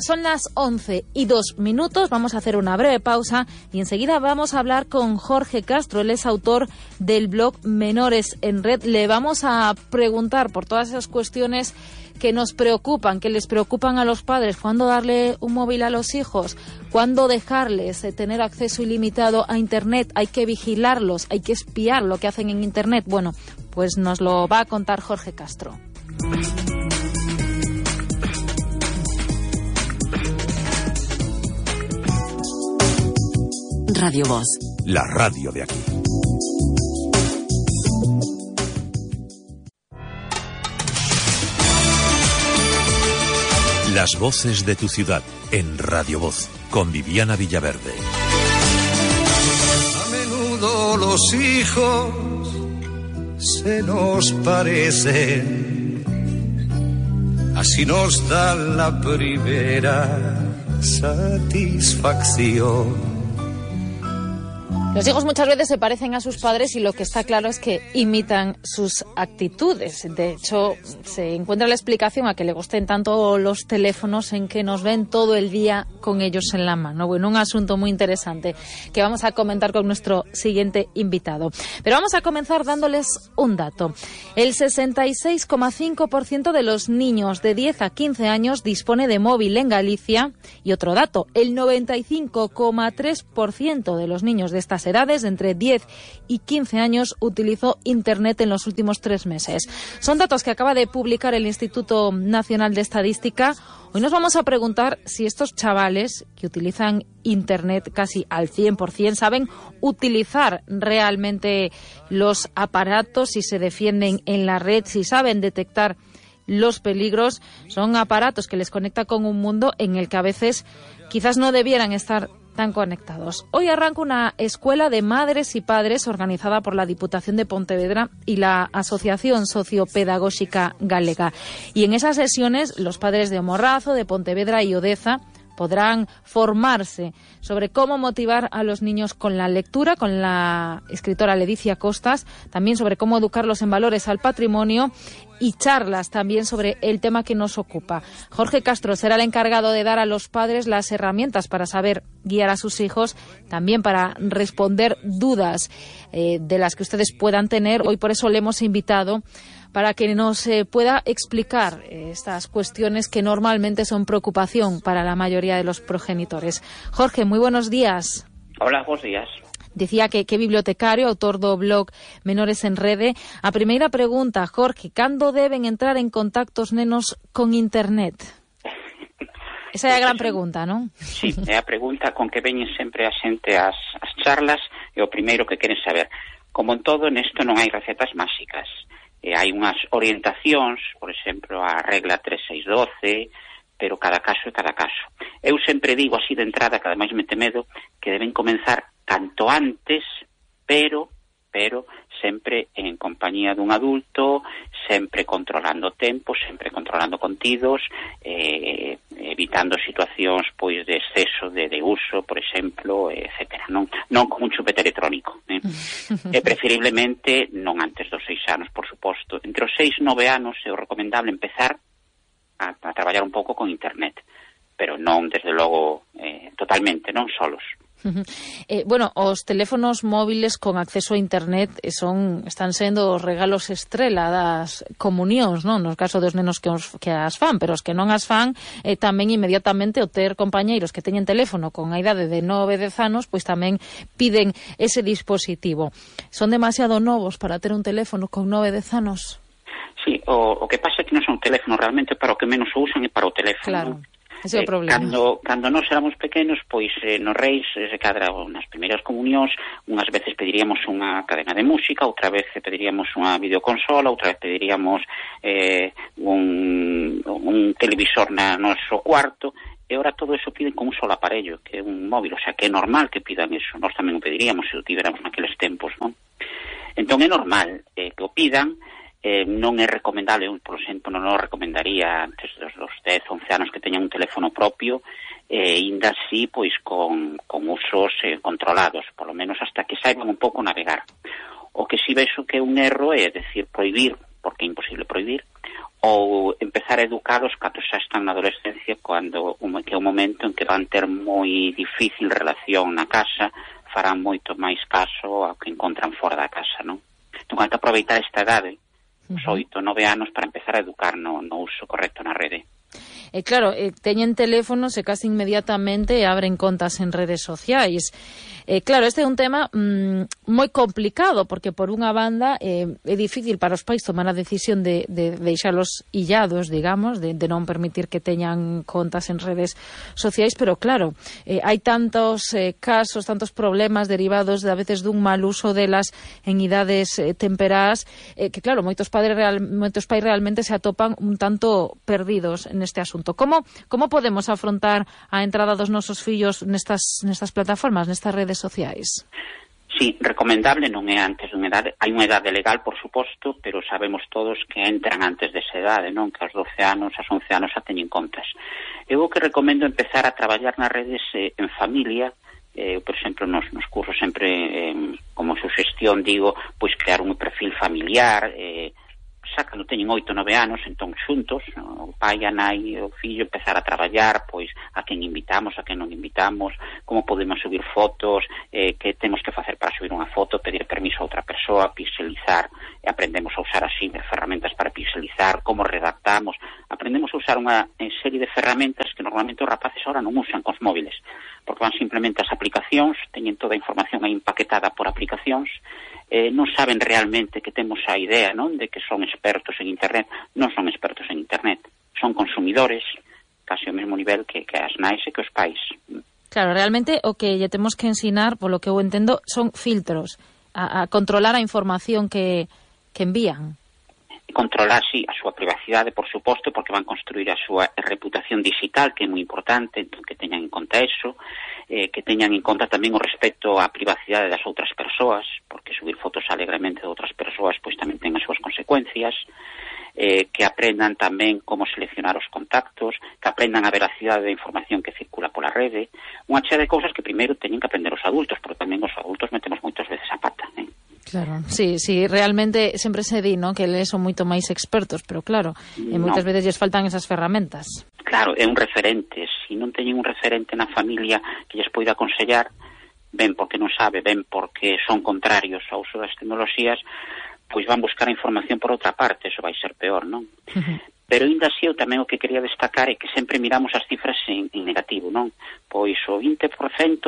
Son las 11 y dos minutos, vamos a hacer una breve pausa y enseguida vamos a hablar con Jorge Castro, él es autor del blog Menores en Red. Le vamos a preguntar por todas esas cuestiones que nos preocupan, que les preocupan a los padres, cuándo darle un móvil a los hijos, cuándo dejarles eh, tener acceso ilimitado a Internet, hay que vigilarlos, hay que espiar lo que hacen en Internet. Bueno, pues nos lo va a contar Jorge Castro. Radio Voz. La radio de aquí. Las voces de tu ciudad en Radio Voz con Viviana Villaverde. A menudo los hijos se nos parecen. Así nos da la primera satisfacción. Los hijos muchas veces se parecen a sus padres y lo que está claro es que imitan sus actitudes. De hecho, se encuentra la explicación a que le gusten tanto los teléfonos en que nos ven todo el día con ellos en la mano. Bueno, un asunto muy interesante que vamos a comentar con nuestro siguiente invitado. Pero vamos a comenzar dándoles un dato. El 66,5% de los niños de 10 a 15 años dispone de móvil en Galicia y otro dato, el 95,3% de los niños de estas edades, entre 10 y 15 años, utilizó Internet en los últimos tres meses. Son datos que acaba de publicar el Instituto Nacional de Estadística. Hoy nos vamos a preguntar si estos chavales que utilizan Internet casi al 100% saben utilizar realmente los aparatos, si se defienden en la red, si saben detectar los peligros. Son aparatos que les conecta con un mundo en el que a veces quizás no debieran estar Hoy arranca una escuela de madres y padres organizada por la Diputación de Pontevedra y la Asociación Sociopedagógica Galega. Y en esas sesiones los padres de Omorrazo, de Pontevedra y Odeza podrán formarse sobre cómo motivar a los niños con la lectura, con la escritora Ledicia Costas, también sobre cómo educarlos en valores al patrimonio y charlas también sobre el tema que nos ocupa. Jorge Castro será el encargado de dar a los padres las herramientas para saber guiar a sus hijos, también para responder dudas eh, de las que ustedes puedan tener. Hoy por eso le hemos invitado para que nos eh, pueda explicar eh, estas cuestiones que normalmente son preocupación para la mayoría de los progenitores. Jorge, muy buenos días. Hola, buenos días. Dicía que, que bibliotecario, autor do blog Menores en Rede. A primeira pregunta, Jorge, cando deben entrar en contactos nenos con Internet? Esa é a gran pregunta, non? Sí, é a pregunta con que veñen sempre a xente as, as charlas e o primeiro que queren saber. Como en todo, nesto non hai recetas máxicas eh, hai unhas orientacións, por exemplo, a regla 3612, pero cada caso é cada caso. Eu sempre digo así de entrada, que ademais me temedo, que deben comenzar canto antes, pero pero sempre en compañía dun adulto, sempre controlando o tempo, sempre controlando contidos, eh, evitando situacións pois de exceso de, de uso, por exemplo, etcétera. Non, non con un chupete electrónico. Eh? e preferiblemente non antes dos seis anos, por suposto. Entre os seis nove anos é o recomendable empezar a, a traballar un pouco con internet pero non, desde logo, eh, totalmente, non solos. Eh, bueno, os teléfonos móviles con acceso a internet eh, son están sendo os regalos estrela das comunións, non? No caso dos nenos que, os, que as fan, pero os que non as fan eh, tamén inmediatamente o ter compañeiros que teñen teléfono con a idade de 9, 10 anos, pois tamén piden ese dispositivo. Son demasiado novos para ter un teléfono con 9, 10 anos? Sí, o, o que pasa é que non son teléfonos realmente para o que menos usan e para o teléfono. Claro. Ese é o eh, problema. Eh, cando, cando nós éramos pequenos, pois eh, nos reis, eh, se cadra nas primeiras comunións, unhas veces pediríamos unha cadena de música, outra vez pediríamos unha videoconsola, outra vez pediríamos eh, un, un televisor na noso cuarto, e ora todo eso piden con un solo aparello, que é un móvil, o sea, que é normal que pidan eso, nós tamén o pediríamos se o tiveramos naqueles tempos, non? Entón é normal eh, que o pidan, eh, non é recomendable, eu, por exemplo, non o recomendaría antes dos, dos 10, 11 anos teñan un teléfono propio e ainda así pois con, con usos eh, controlados, polo menos hasta que saiban un pouco navegar. O que si vexo que é un erro é, decir, prohibir, porque é imposible prohibir, ou empezar a educalos cando xa están na adolescencia cando un, que é un momento en que van ter moi difícil relación na casa farán moito máis caso ao que encontran fora da casa non? entón hai que aproveitar esta edade os oito, nove anos para empezar a educar no, no uso correcto na rede E claro, e, teñen teléfonos e case inmediatamente abren contas en redes sociais. E claro, este é un tema mm, moi complicado, porque por unha banda eh, é difícil para os pais tomar a decisión de, de deixalos illados, digamos, de, de non permitir que teñan contas en redes sociais, pero claro, eh, hai tantos eh, casos, tantos problemas derivados de, a veces dun mal uso delas en idades eh, temperás, eh, que claro, moitos, padres real, moitos pais realmente se atopan un tanto perdidos neste asunto. Como como podemos afrontar a entrada dos nosos fillos nestas nestas plataformas, nestas redes sociais? Sí, recomendable non é antes dunha edade, hai unha edade legal, por suposto, pero sabemos todos que entran antes desa edade, non? Que aos 12 anos, aos 11 anos a teñen contas. Eu o que recomendo empezar a traballar nas redes eh, en familia, eh, por exemplo, nos, nos cursos sempre, eh, como suxestión, digo, pois crear un perfil familiar, eh, casa cando teñen oito, nove anos, entón xuntos, o pai, a nai e o fillo empezar a traballar, pois a quen invitamos, a quen non invitamos, como podemos subir fotos, eh, que temos que facer para subir unha foto, pedir permiso a outra persoa, pixelizar, e aprendemos a usar así ferramentas para pixelizar, como redactamos, aprendemos a usar unha eh, serie de ferramentas que normalmente os rapaces ahora non usan cos móviles, porque van simplemente as aplicacións, teñen toda a información aí empaquetada por aplicacións, eh, non saben realmente que temos a idea non de que son expertos expertos en Internet. Non son expertos en Internet, son consumidores casi ao mesmo nivel que, que as nais e que os pais. Claro, realmente o que lle temos que ensinar, polo que eu entendo, son filtros a, a controlar a información que, que envían. Controlar, sí, a súa privacidade, por suposto, porque van construir a súa reputación digital, que é moi importante, entón, que teñan en conta eso, eh, que teñan en conta tamén o respecto á privacidade das outras persoas, subir fotos alegremente de outras persoas, pois tamén ten as súas consecuencias, eh, que aprendan tamén como seleccionar os contactos, que aprendan a veracidade da información que circula pola rede, unha chea de cousas que primeiro teñen que aprender os adultos, porque tamén os adultos metemos moitas veces a pata, eh? Claro, sí, sí, realmente sempre se di, ¿no? que eles son moito máis expertos, pero claro, eh, e moitas veces lles faltan esas ferramentas. Claro, é un referente, se si non teñen un referente na familia que lles poida aconsellar, ben porque non sabe, ben porque son contrarios ao uso das tecnoloxías, pois van buscar a información por outra parte, eso vai ser peor, non? Uh -huh. Pero ainda así eu tamén o que quería destacar é que sempre miramos as cifras en, en negativo, non? Pois o 20%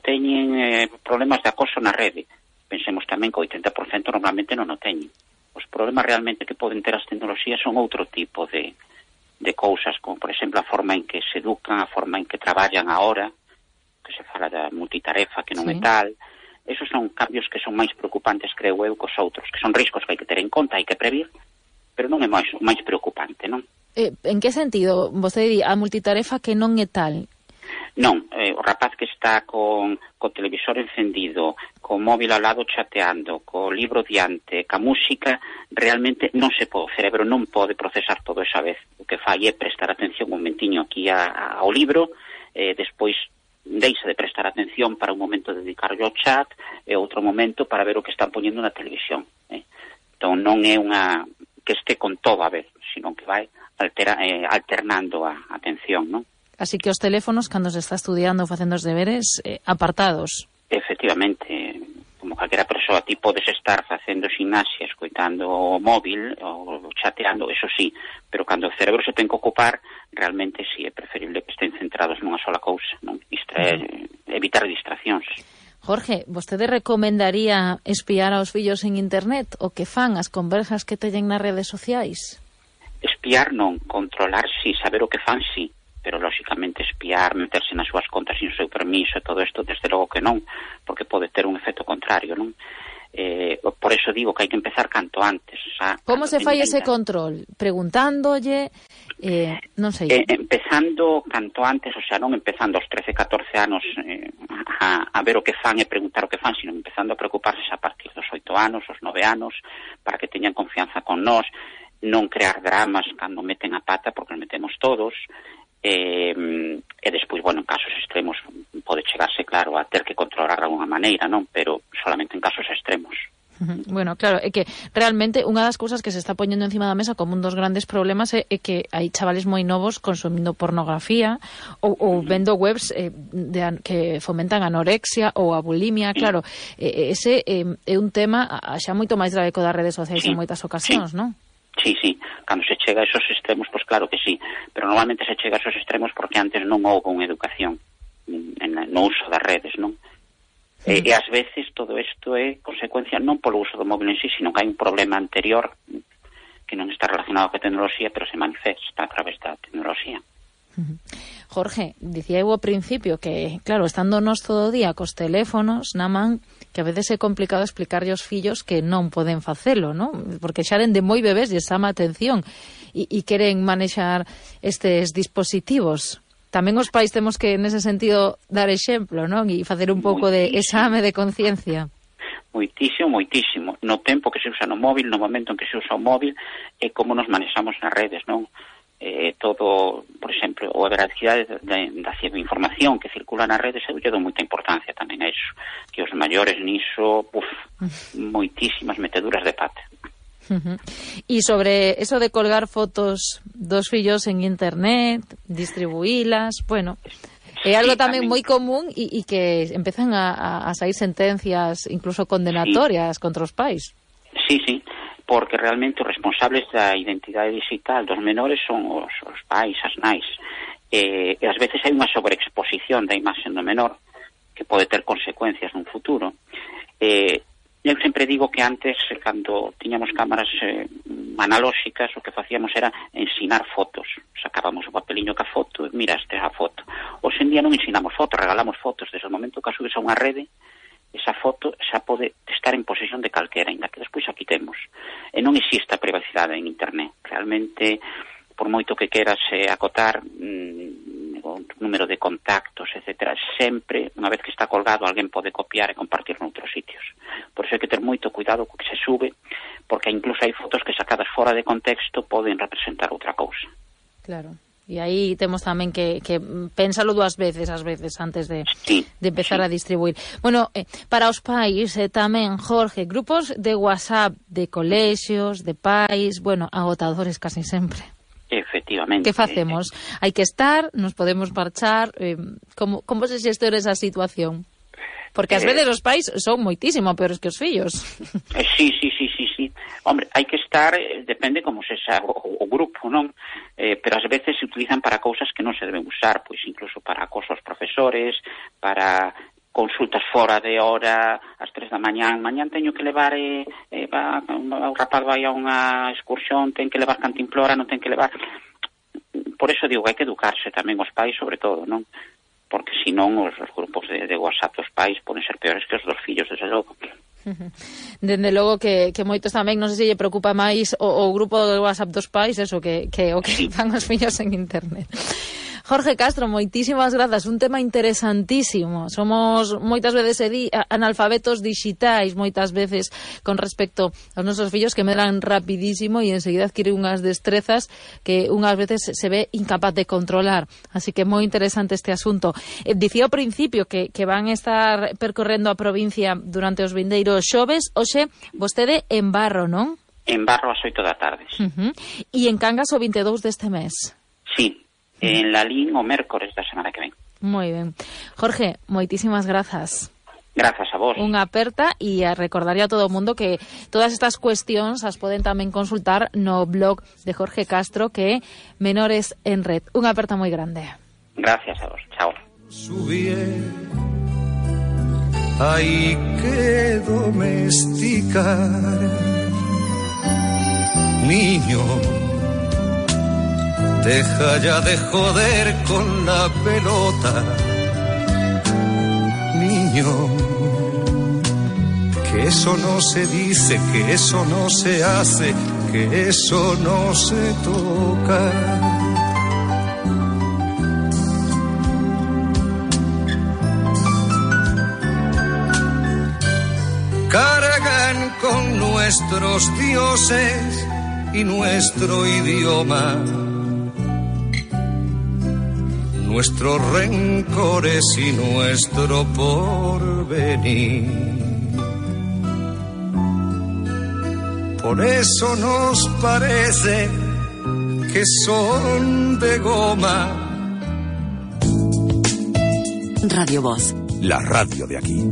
teñen eh, problemas de acoso na rede. Pensemos tamén que o 80% normalmente non o teñen. Os problemas realmente que poden ter as tecnoloxías son outro tipo de, de cousas, como por exemplo a forma en que se educan, a forma en que traballan ahora, que se fala da multitarefa, que non sí. é tal, esos son cambios que son máis preocupantes, creo eu, cos outros, que son riscos que hai que ter en conta, hai que previr, pero non é máis, máis preocupante, non? Eh, en que sentido? Vostede di a multitarefa que non é tal, Non, eh, o rapaz que está con co televisor encendido, co móvil ao lado chateando, co libro diante, ca música, realmente non se pode, o cerebro non pode procesar todo esa vez. O que fai é prestar atención un momentiño aquí a, a, ao libro, eh, despois deixa de prestar atención para un momento dedicarlo ao chat e outro momento para ver o que están poñendo na televisión. Eh? Entón non é unha que este con todo a vez, sino que vai altera, eh, alternando a atención, non? Así que os teléfonos, cando se está estudiando ou facendo os deberes, eh, apartados. Efectivamente, calquera persoa ti podes estar facendo gimnasia, escoitando o móvil ou chateando, eso sí, pero cando o cerebro se ten que ocupar, realmente sí, é preferible que estén centrados nunha sola cousa, non? Distraer, evitar distraccións. Jorge, vostede recomendaría espiar aos fillos en internet o que fan as conversas que teñen nas redes sociais? Espiar non, controlar sí, saber o que fan sí pero lóxicamente espiar, meterse nas súas contas sin o seu permiso e todo isto, desde logo que non, porque pode ter un efecto contrario, non? Eh, por eso digo que hai que empezar canto antes. Xa, Como se fai ese control? Preguntándolle, eh, non sei. Eh, empezando canto antes, o sea, non empezando aos 13, 14 anos eh, a, a ver o que fan e preguntar o que fan, sino empezando a preocuparse a partir dos 8 anos, os 9 anos, para que teñan confianza con nós, non crear dramas cando meten a pata, porque nos metemos todos, e, e despois, bueno, en casos extremos pode chegarse, claro, a ter que controlar de alguna maneira, non? Pero solamente en casos extremos. Bueno, claro, é que realmente unha das cousas que se está poñendo encima da mesa como un dos grandes problemas é, é que hai chavales moi novos consumindo pornografía ou, ou vendo webs eh, de, que fomentan anorexia ou a bulimia, claro. Eh, ese eh, é un tema xa moito máis grave co das redes sociais en moitas ocasións, non? Sí, sí, cando se chega a esos extremos, pois claro que sí, pero normalmente se chega a esos extremos porque antes non houve unha educación en, no uso das redes, non? Sí. E, e ás veces todo isto é consecuencia non polo uso do móvil en sí, sino que hai un problema anterior que non está relacionado coa tecnoloxía, pero se manifesta a través da tecnoloxía. Jorge, dicía eu ao principio que, claro, estando nos todo o día cos teléfonos, na man, que a veces é complicado explicarlle aos fillos que non poden facelo, non? Porque xa de moi bebés e chama atención e, e queren manexar estes dispositivos. Tamén os pais temos que, nese sentido, dar exemplo, non? E facer un pouco de exame de conciencia moitísimo, moitísimo, no tempo que se usa no móvil, no momento en que se usa o móvil, e como nos manexamos nas redes, non? eh, todo, por exemplo, o a veracidade da, da información que circula na rede, eu lle dou moita importancia tamén a iso, que os maiores niso, uf, mm. moitísimas meteduras de pata. Uh -huh. E sobre eso de colgar fotos dos fillos en internet, distribuílas, bueno, É algo tamén moi común e, e que empezan a, a, a sair sentencias incluso condenatorias sí. contra os pais. Sí, sí porque realmente os responsables da identidade digital dos menores son os, os pais, as nais. Eh, e ás veces hai unha sobreexposición da imaxe do menor que pode ter consecuencias nun futuro. Eh, eu sempre digo que antes, cando tiñamos cámaras eh, analóxicas, o que facíamos era ensinar fotos. Sacábamos o papeliño ca foto e miraste a foto. Hoxe en día non ensinamos fotos, regalamos fotos. Desde o momento que a subes a unha rede, esa foto xa pode estar en posesión de calquera, ainda que despois aquí temos. E non existe a privacidade en Internet. Realmente, por moito que queras eh, acotar mm, o número de contactos, etc., sempre, unha vez que está colgado, alguén pode copiar e compartir noutros sitios. Por iso hai que ter moito cuidado co que se sube, porque incluso hai fotos que sacadas fora de contexto poden representar outra cousa. Claro. E aí temos tamén que, que pénsalo dúas veces as veces antes de, sí, de empezar sí. a distribuir. Bueno, eh, para os pais eh, tamén, Jorge, grupos de WhatsApp de colexios, de pais, bueno, agotadores casi sempre. Efectivamente. Que facemos? Eh, eh. Hai que estar, nos podemos marchar, eh, como, como se xestores a situación? Porque ás veces os pais son moitísimo peores que os fillos. Sí, sí, sí, sí, sí. Hombre, hai que estar, depende como se xa o, o grupo, non? Eh, pero ás veces se utilizan para cousas que non se deben usar, pois incluso para acoso aos profesores, para consultas fora de hora, ás tres da mañán, mañán teño que levar eh, eh, va, o rapaz vai a unha excursión, ten que levar cantimplora, non ten que levar... Por eso digo hai que educarse tamén os pais, sobre todo, non? porque senón os, os grupos de, de WhatsApp dos pais poden ser peores que os dos fillos, desde logo. Dende logo que, que moitos tamén, non sei se lle preocupa máis o, o grupo do WhatsApp dos pais, eso, que, que o que sí. os fillos en internet. Jorge Castro, moitísimas grazas, un tema interesantísimo. Somos moitas veces analfabetos digitais, moitas veces con respecto aos nosos fillos que medran rapidísimo e enseguida adquiren unhas destrezas que unhas veces se ve incapaz de controlar. Así que moi interesante este asunto. Eh, dicía ao principio que, que van estar percorrendo a provincia durante os vindeiros xoves, hoxe vostede en Barro, non? En Barro ás oito da tarde. Uh -huh. E en Cangas o 22 deste mes. Sí, en la LIN o mércores da semana que ven. Moi ben. Jorge, moitísimas grazas. Grazas a vos. Unha aperta e a recordaría a todo o mundo que todas estas cuestións as poden tamén consultar no blog de Jorge Castro que é Menores en Red. Unha aperta moi grande. Gracias a vos. Chao. Hay que domesticar niño Deja ya de joder con la pelota, niño. Que eso no se dice, que eso no se hace, que eso no se toca. Cargan con nuestros dioses y nuestro idioma nuestros rencores y nuestro porvenir. por eso nos parece que son de goma. Radio Voz. La radio de aquí.